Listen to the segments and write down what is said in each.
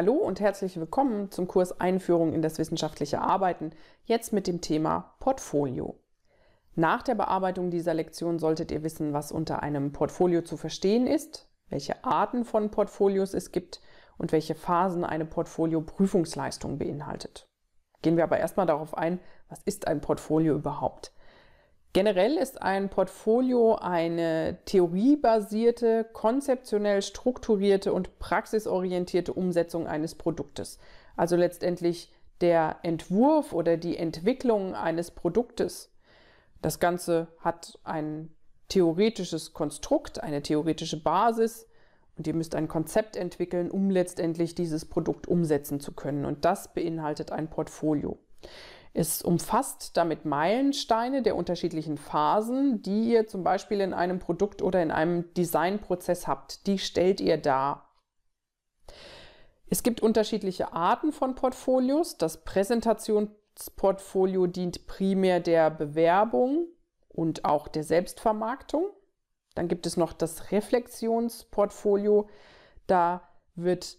Hallo und herzlich willkommen zum Kurs Einführung in das wissenschaftliche Arbeiten, jetzt mit dem Thema Portfolio. Nach der Bearbeitung dieser Lektion solltet ihr wissen, was unter einem Portfolio zu verstehen ist, welche Arten von Portfolios es gibt und welche Phasen eine Portfolio-Prüfungsleistung beinhaltet. Gehen wir aber erstmal darauf ein, was ist ein Portfolio überhaupt? Generell ist ein Portfolio eine theoriebasierte, konzeptionell strukturierte und praxisorientierte Umsetzung eines Produktes. Also letztendlich der Entwurf oder die Entwicklung eines Produktes. Das Ganze hat ein theoretisches Konstrukt, eine theoretische Basis und ihr müsst ein Konzept entwickeln, um letztendlich dieses Produkt umsetzen zu können. Und das beinhaltet ein Portfolio. Es umfasst damit Meilensteine der unterschiedlichen Phasen, die ihr zum Beispiel in einem Produkt oder in einem Designprozess habt. Die stellt ihr dar. Es gibt unterschiedliche Arten von Portfolios. Das Präsentationsportfolio dient primär der Bewerbung und auch der Selbstvermarktung. Dann gibt es noch das Reflexionsportfolio. Da wird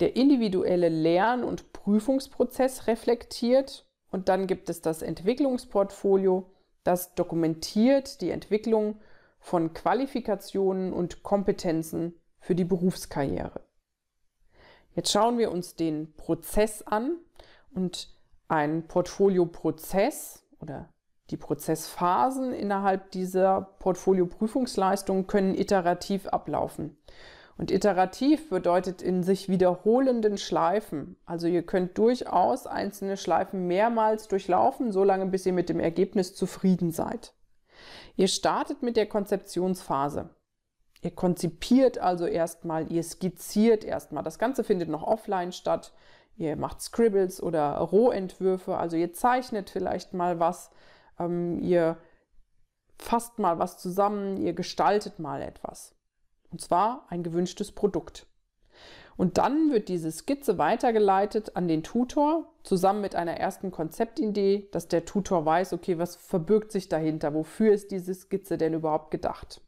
der individuelle Lern- und Prüfungsprozess reflektiert und dann gibt es das Entwicklungsportfolio, das dokumentiert die Entwicklung von Qualifikationen und Kompetenzen für die Berufskarriere. Jetzt schauen wir uns den Prozess an und ein Portfolio-Prozess oder die Prozessphasen innerhalb dieser Portfolio-Prüfungsleistung können iterativ ablaufen. Und iterativ bedeutet in sich wiederholenden Schleifen. Also ihr könnt durchaus einzelne Schleifen mehrmals durchlaufen, solange bis ihr mit dem Ergebnis zufrieden seid. Ihr startet mit der Konzeptionsphase. Ihr konzipiert also erstmal, ihr skizziert erstmal. Das Ganze findet noch offline statt. Ihr macht Scribbles oder Rohentwürfe, also ihr zeichnet vielleicht mal was, ähm, ihr fasst mal was zusammen, ihr gestaltet mal etwas. Und zwar ein gewünschtes Produkt. Und dann wird diese Skizze weitergeleitet an den Tutor, zusammen mit einer ersten Konzeptidee, dass der Tutor weiß, okay, was verbirgt sich dahinter, wofür ist diese Skizze denn überhaupt gedacht.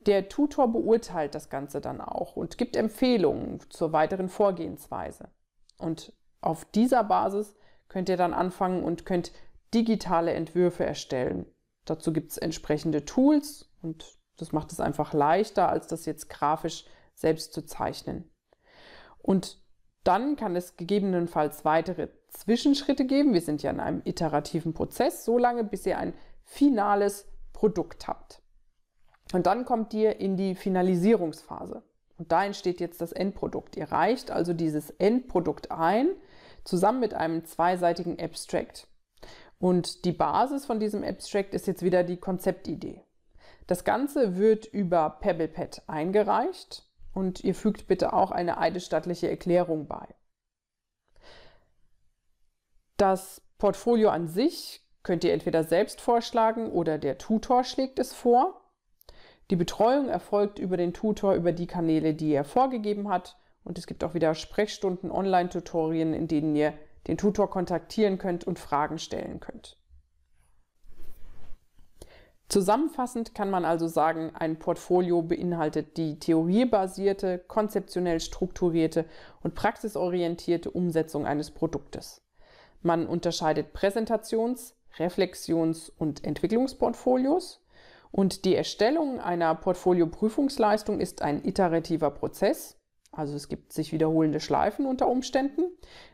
Der Tutor beurteilt das Ganze dann auch und gibt Empfehlungen zur weiteren Vorgehensweise. Und auf dieser Basis könnt ihr dann anfangen und könnt digitale Entwürfe erstellen. Dazu gibt es entsprechende Tools und das macht es einfach leichter, als das jetzt grafisch selbst zu zeichnen. Und dann kann es gegebenenfalls weitere Zwischenschritte geben. Wir sind ja in einem iterativen Prozess, so lange, bis ihr ein finales Produkt habt. Und dann kommt ihr in die Finalisierungsphase. Und da entsteht jetzt das Endprodukt. Ihr reicht also dieses Endprodukt ein, zusammen mit einem zweiseitigen Abstract. Und die Basis von diesem Abstract ist jetzt wieder die Konzeptidee. Das Ganze wird über PebblePad eingereicht und ihr fügt bitte auch eine eidesstattliche Erklärung bei. Das Portfolio an sich könnt ihr entweder selbst vorschlagen oder der Tutor schlägt es vor. Die Betreuung erfolgt über den Tutor über die Kanäle, die er vorgegeben hat. Und es gibt auch wieder Sprechstunden, Online-Tutorien, in denen ihr den Tutor kontaktieren könnt und Fragen stellen könnt. Zusammenfassend kann man also sagen, ein Portfolio beinhaltet die theoriebasierte, konzeptionell strukturierte und praxisorientierte Umsetzung eines Produktes. Man unterscheidet Präsentations-, Reflexions- und Entwicklungsportfolios und die Erstellung einer Portfolio-Prüfungsleistung ist ein iterativer Prozess. Also es gibt sich wiederholende Schleifen unter Umständen.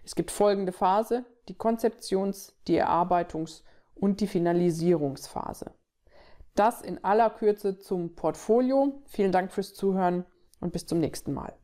Es gibt folgende Phase, die Konzeptions-, die Erarbeitungs- und die Finalisierungsphase. Das in aller Kürze zum Portfolio. Vielen Dank fürs Zuhören und bis zum nächsten Mal.